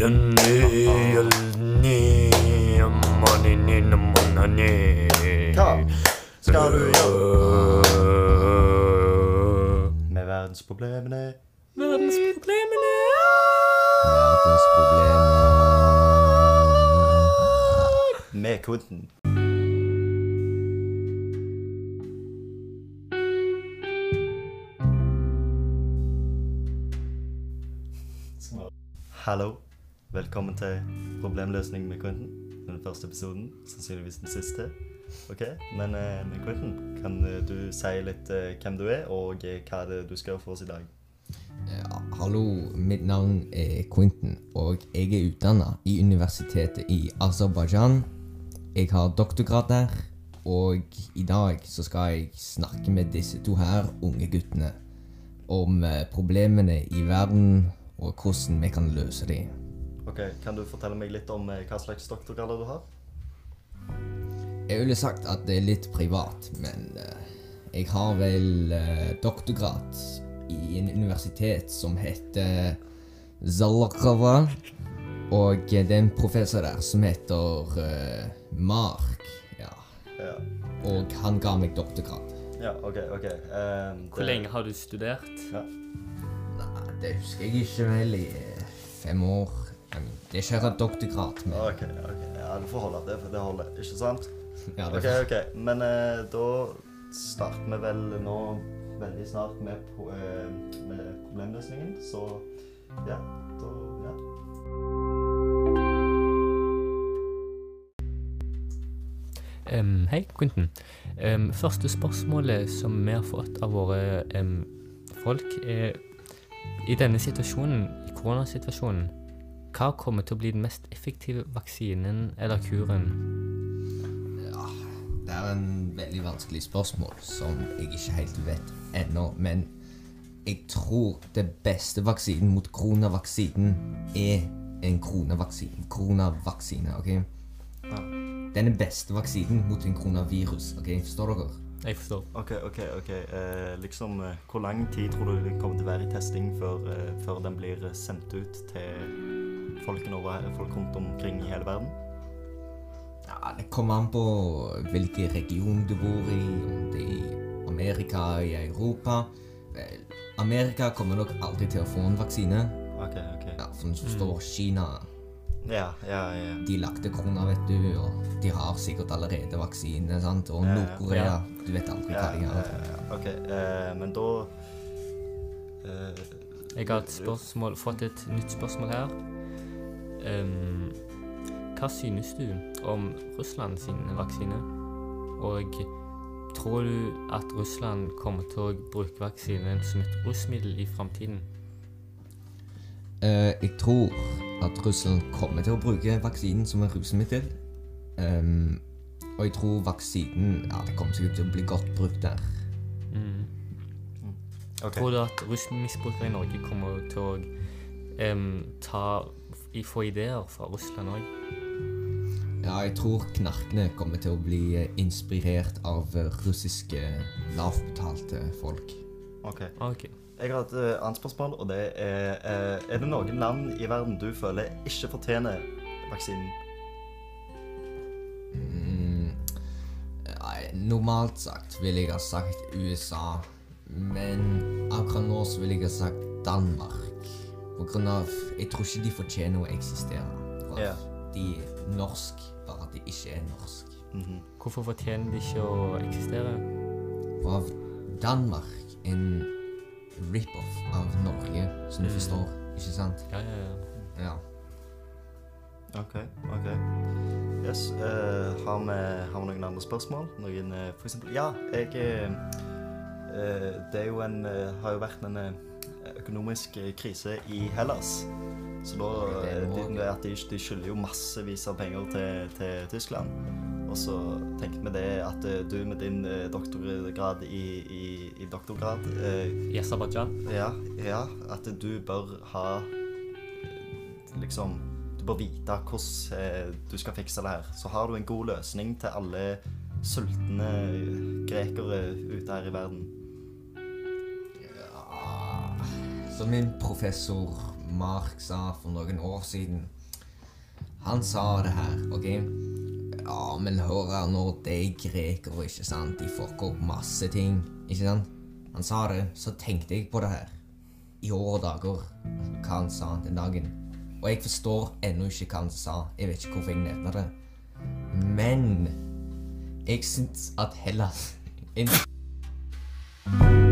Hva skal du gjøre med verdensproblemene? Verdensproblemene. Verdensproblemer. Med kunden. Hallo. Velkommen til Problemløsning med Quentin. Den første episoden, sannsynligvis den siste. Ok, Men eh, Quentin, kan eh, du si litt eh, hvem du er, og hva hva er det du skal gjøre for oss i dag? Ja, hallo, mitt navn er Quentin, og jeg er utdanna i universitetet i Aserbajdsjan. Jeg har doktorgrad der, og i dag så skal jeg snakke med disse to her unge guttene om problemene i verden og hvordan vi kan løse dem. Ok, Kan du fortelle meg litt om eh, hva slags doktorgrader du har? Jeg ville sagt at det er litt privat, men eh, jeg har vel eh, doktorgrad i en universitet som heter Zalakava. Og det er en professor der som heter Mark. Ja. Ja, Og han ga meg doktorgrad. ja ok. ok. Um, Hvor det- lenge har du studert? Ja. Nei, det husker jeg ikke vel i eh, fem år. Det er ikke en doktorgrad, men Ok, ok. Ja, du får holde det, for det holder. Ikke sant? ja, Ok, det, ok. Men eh, da starter vi vel nå veldig snart med, pro eh, med problemløsningen. Så ja, da ja. Um, hei, Quentin. Um, første spørsmålet som vi har fått av våre um, folk, er I denne situasjonen, i koronasituasjonen, hva kommer til å bli den mest effektive vaksinen eller kuren? ja, det er en veldig vanskelig spørsmål som jeg ikke helt vet ennå. Men jeg tror det beste vaksinen mot koronavaksinen er en koronavaksine. Koronavaksine, ok? Ja. Den er beste vaksinen mot en koronavirus. ok? Forstår dere? Jeg forstår. Ok, ok, ok. Eh, liksom, eh, hvor lang tid tror du det kommer til å være i testing før, eh, før den blir sendt ut til folkene over, folk rundt omkring i hele verden? Ja, Det kommer an på hvilken region du bor i, om det er i Amerika i Europa. Vel, Amerika kommer nok alltid til å få en vaksine. Ok, ok. Ja, For som står Kina Ja, ja, ja. De lagde korona, vet du, og de har sikkert allerede vaksine. sant? Og Ja, ja. Nord-Korea Ja. Du vet aldri hva de har. Ok, uh, men da uh, Jeg har et spørsmål, fått et nytt spørsmål her. Em, hva synes du om Russland sin vaksine? Og tror du at Russland kommer til å bruke vaksinen som et rusmiddel i framtiden? Uh, jeg tror at Russland kommer til å bruke vaksinen som en rusmiddel. Um, og jeg tror vaksinen ja, det kommer sikkert til å bli godt brukt der. Mm. Okay. Tror du at rusmisbrukere i Norge kommer til å um, ta, få ideer fra Russland òg? Ja, jeg tror knarkene kommer til å bli eh, inspirert av eh, russiske lavbetalte folk. ok. okay. Jeg har et eh, annet spørsmål, og det er eh, Er det noen land i verden du føler ikke fortjener vaksinen? Mm, normalt sagt ville jeg ha sagt USA, men akkurat nå så ville jeg ha sagt Danmark. Av Jeg tror ikke de fortjener å eksistere. For Ja. De er norsk, bare at de ikke er norsk. Mhm. Hvorfor fortjener de ikke å eksistere? For av Danmark en rip-off av Norge, som du Mm. forstår. Ikke sant? Ja, ja, ja. Ja. OK. ok. Yes. eh, har, vi, har vi noen andre spørsmål? Noen eh, For eksempel Ja, jeg eh, eh, Det er jo en eh, har jo vært en eh, økonomisk eh, krise i Hellas. Så da Det eh, at de, de skylder jo massevis av penger til, til Tyskland. Og så tenkte vi det at eh, du med din doktorgrad i, i, i doktorgrad eh, I Aserbajdsjan? Ja, ja, at du bør ha Liksom Du bør vite hvordan eh, du skal fikse det her. Så har du en god løsning til alle sultne grekere ute her i verden. Ja. Så min professor Mark sa for noen år siden. Han sa det her, OK? Ja, men hør her nå, det er grekere, ikke sant? De fucker opp masse ting, ikke sant? Han sa det, så tenkte jeg på det her. I år og dager, hva han sa den dagen. Og jeg forstår ennå ikke hva han sa. Jeg vet ikke hvorfor jeg nevner det. Men jeg syns at Hellas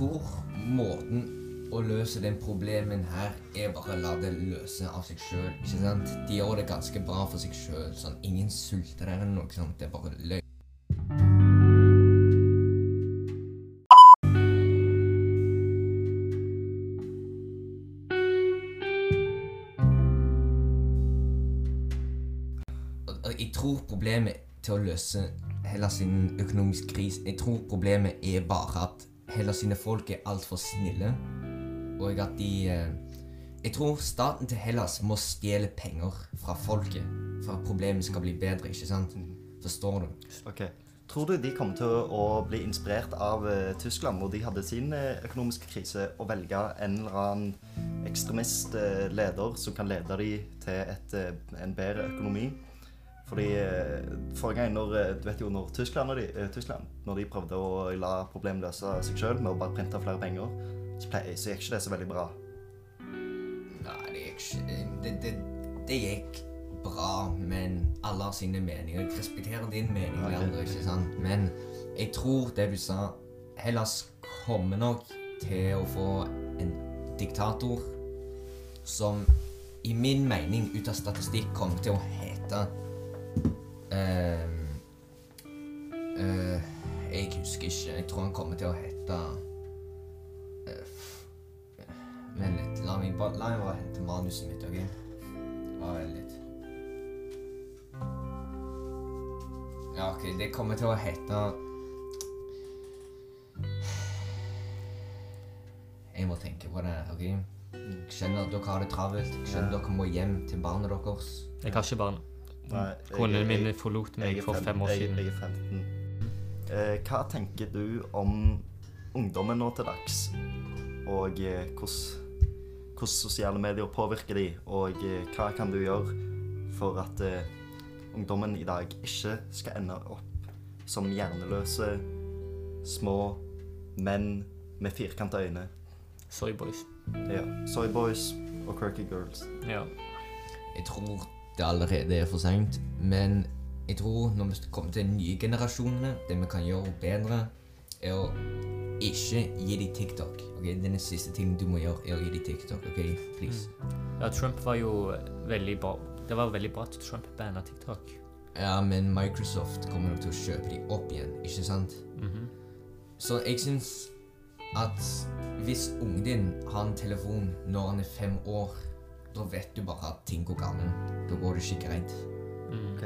tror måten å løse den problemen her, er bare å la det løse av seg sjøl. De gjør det ganske bra for seg sjøl. Sånn, ingen sulter der eller noe sånt. Det er bare og Jeg tror problemet til å løse Hellas sin økonomiske krise Jeg tror problemet er bare at Hellas sine folk er altfor snille. Og at de eh, Jeg tror staten til Hellas må stjele penger fra folket for at problemet skal bli bedre, ikke sant? Forstår du? Ok. Tror du de kommer til å bli inspirert av eh, Tyskland, hvor de hadde sin eh, økonomiske krise, og velge en eller annen ekstremistleder som kan lede dem til et, en bedre økonomi? Fordi eh, Forrige gang, når, eh, du vet jo når Tyskland, når de, eh, Tyskland, når de prøvde å la problemet løse seg sjøl med å bare printe flere penger, så, ple- så gikk ikke det så veldig bra. Nei, det gikk ikke det, det, det gikk bra, men alle har sine meninger. Jeg respekterer din mening, okay. Leander, ikke sant? Men jeg tror det du sa Hellas kommer nok til å få en diktator som i min mening, ut av statistikk, kommer til å hete Jeg husker ikke. Jeg tror han kommer til å hete eh, Vent litt. La meg bare, la meg bare hente manuset mitt, OK? Bare vent litt. Ja, OK. Det kommer til å hete Jeg må tenke på det, OK? Jeg skjønner at dere har det travelt. Jeg skjønner at dere må hjem til barna deres. Jeg har ikke barn. Nei, jeg- Konen jeg- min forlot meg for fem- år siden. Jeg er 15. Eh, hva tenker du om ungdommen nå til dags? Og eh, hvordan, hvordan sosiale medier påvirker de? Og eh, hva kan du gjøre for at eh, ungdommen i dag ikke skal ende opp som hjerneløse, små menn med firkanta øyne? Sorry, boys. Ja. Soyboys og quirky girls. Ja. Jeg tror det allerede er for seint, men jeg tror når vi kommer til de nye generasjonene, det vi kan gjøre bedre, er å ikke gi dem TikTok. ok? Den siste tingen du må gjøre, er å gi dem TikTok. ok? Please. ja, Trump var jo veldig bra. Det var veldig bra at Trump banna TikTok. Ja, men Microsoft kommer nok til å kjøpe dem opp igjen, ikke sant? Mhm. Så jeg syns at hvis ungen din har en telefon når han er fem år, da vet du bare at ting går galt. Da går det ikke greit. Mm. Ok.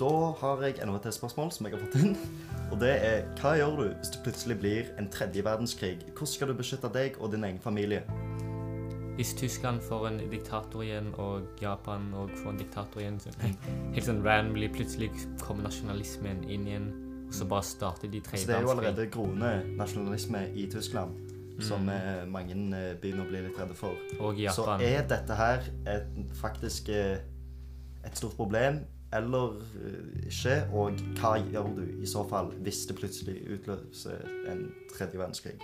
Da har jeg enda et spørsmål som jeg har fått inn. Og det er hva gjør du hvis det plutselig blir en tredje verdenskrig? Hvordan skal du beskytte deg og din egen familie? Hvis Tyskland får en diktator igjen, og Japan òg får en diktator igjen så Helt sånn randomly plutselig kommer nasjonalismen inn igjen, og så bare starter de Så tredje det er jo allerede groende nasjonalisme i Tyskland som Mm. eh, mange eh, begynner å bli litt redde for. Og Så Japan. er dette her et, faktisk eh, et stort problem, eller ikke? Og hva gjør du i så fall hvis det plutselig utløser en tredje verdenskrig?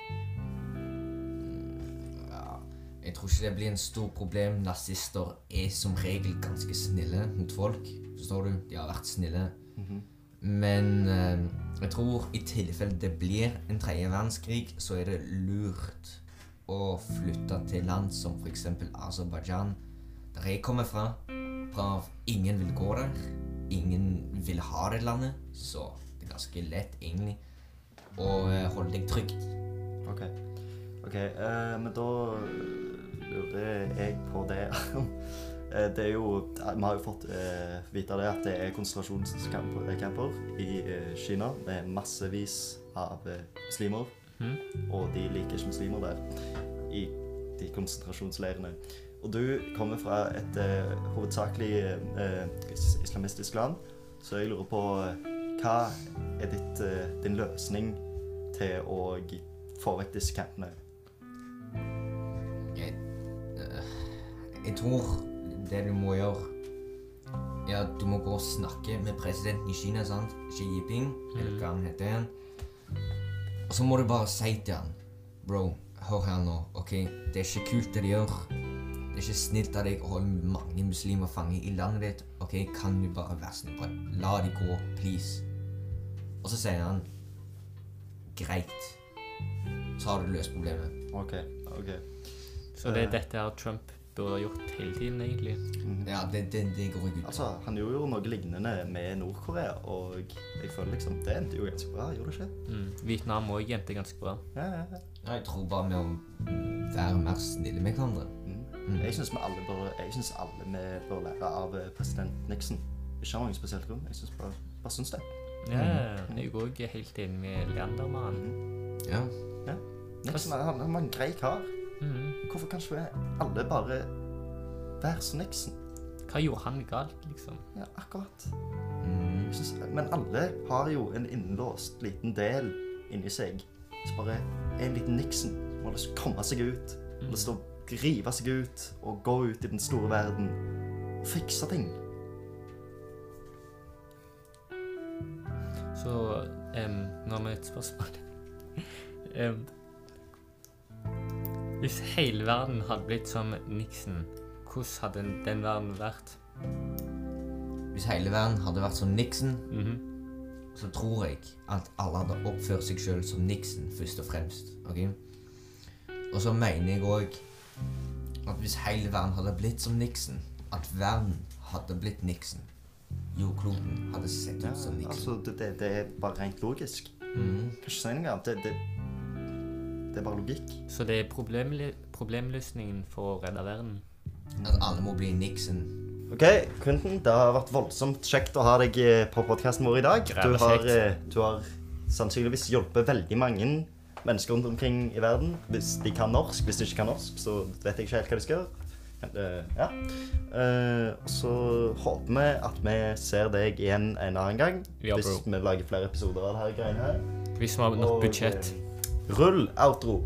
Jeg tror ikke det blir en stor problem. Nazister er som regel ganske snille mot folk. Forstår du? De har vært snille. Mhm. Men eh, jeg tror i tilfelle det blir en tredje verdenskrig, så er det lurt å flytte til land som f.eks. Aserbajdsjan, der jeg kommer fra. fra. Ingen vil gå der. Ingen vil ha det landet. Så det er ganske lett, egentlig, å eh, holde deg trygt. Ok. Ok, uh, men da lurer jeg på det Det er jo Vi har jo fått eh, vite det at det er konsentrasjonscamper i eh, Kina med massevis av eh, muslimer. Mm. Og de liker ikke muslimer der i de konsentrasjonsleirene. Og du kommer fra et uh, hovedsakelig uh, islamistisk land, så jeg lurer på uh, hva er ditt, eh, din løsning til å få vekk disse campene? Jeg, jeg tror det du må gjøre Ja, du må gå og snakke med presidenten i Kina, sant? Xi Jinping, eller hva han heter igjen. Og så må du bare si til han Bro, hør her nå, OK? Det er ikke kult det de gjør. Det er ikke snilt av deg å holde mange muslimer fange i landet ditt. OK, kan du bare være snill? Bare la de gå, please. Og så sier han Greit. Så har du løst problemet. OK. ok. Så det er dette her Trump burde ha gjort hele tiden, egentlig. Ja, det, det, det går jeg ut på. Altså, Han gjorde jo noe lignende med Nord-Korea, og jeg føler liksom det endte jo ganske bra, gjorde det ikke? Mm. Vietnam òg endte ganske bra. Ja, ja, ja. Ja, Jeg tror bare vi må være mer snille med hverandre. Mm. Jeg syns alle, vi bør lære av eh, president Nixon. Ikke av noen spesiell grunn. Jeg synes bare, bare syns det. Ja, jeg er òg helt enig med Leandermannen. Ja. Nixon han, han var en grei kar. Mm. Hvorfor kan ikke alle bare være som Nixon? Hva gjorde han galt, liksom? Ja, akkurat. Mm. Synes, men alle har jo en innlåst liten del inni seg som bare er en liten Nixon. Som har lyst til å komme seg ut. Mm. lyst til å rive seg ut og gå ut i den store verden og fikse ting. Så um, nå har vi et spørsmål. Em, hvis hele verden hadde blitt som Nixon, hvordan hadde den, den verden vært? Hvis hele verden hadde vært som Nixon, Mhm. så tror jeg at alle hadde oppført seg sjøl som Nixon, først og fremst. ok? Og så mener jeg òg at hvis hele verden hadde blitt som Nixon, at verden hadde blitt Nixon, jordkloden hadde sett Ja, ut som Nixon. altså, det, det, det er bare rent logisk. Mhm. Kan ikke si noe annet. Det, det, det er bare logikk. Så det er problemløsningen for å redde verden? At alle må bli Nixon. Ok, Quentin, det har vært voldsomt kjekt å ha deg eh, på podkasten vår i dag. Du har, eh, du har sannsynligvis hjulpet veldig mange mennesker rundt omkring i verden. Hvis de kan norsk. Hvis de ikke kan norsk, så vet jeg ikke helt hva de skal gjøre. Eh, ja. Eh, og så håper vi at vi ser deg igjen en annen gang. Ja, hvis vi lager flere episoder av dette greiene her. Hvis vi har nok Og, budsjett. Rull outro.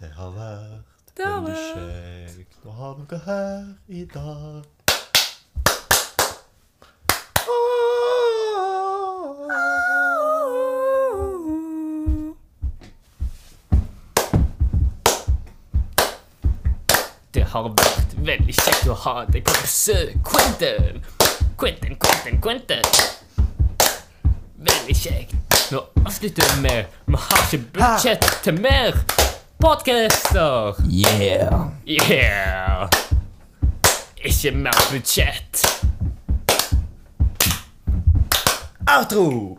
Det har vært veldig kjekt å ha dere her i dag. Det har vært veldig kjekt å ha deg på besøk, Quentin. Quentin, Quentin, Quentin. Veldig kjekt. Nå avslutter vi Vi har ikke budsjett til mer podcaster. Yeah! Yeah! Ikke mer budsjett. Outro!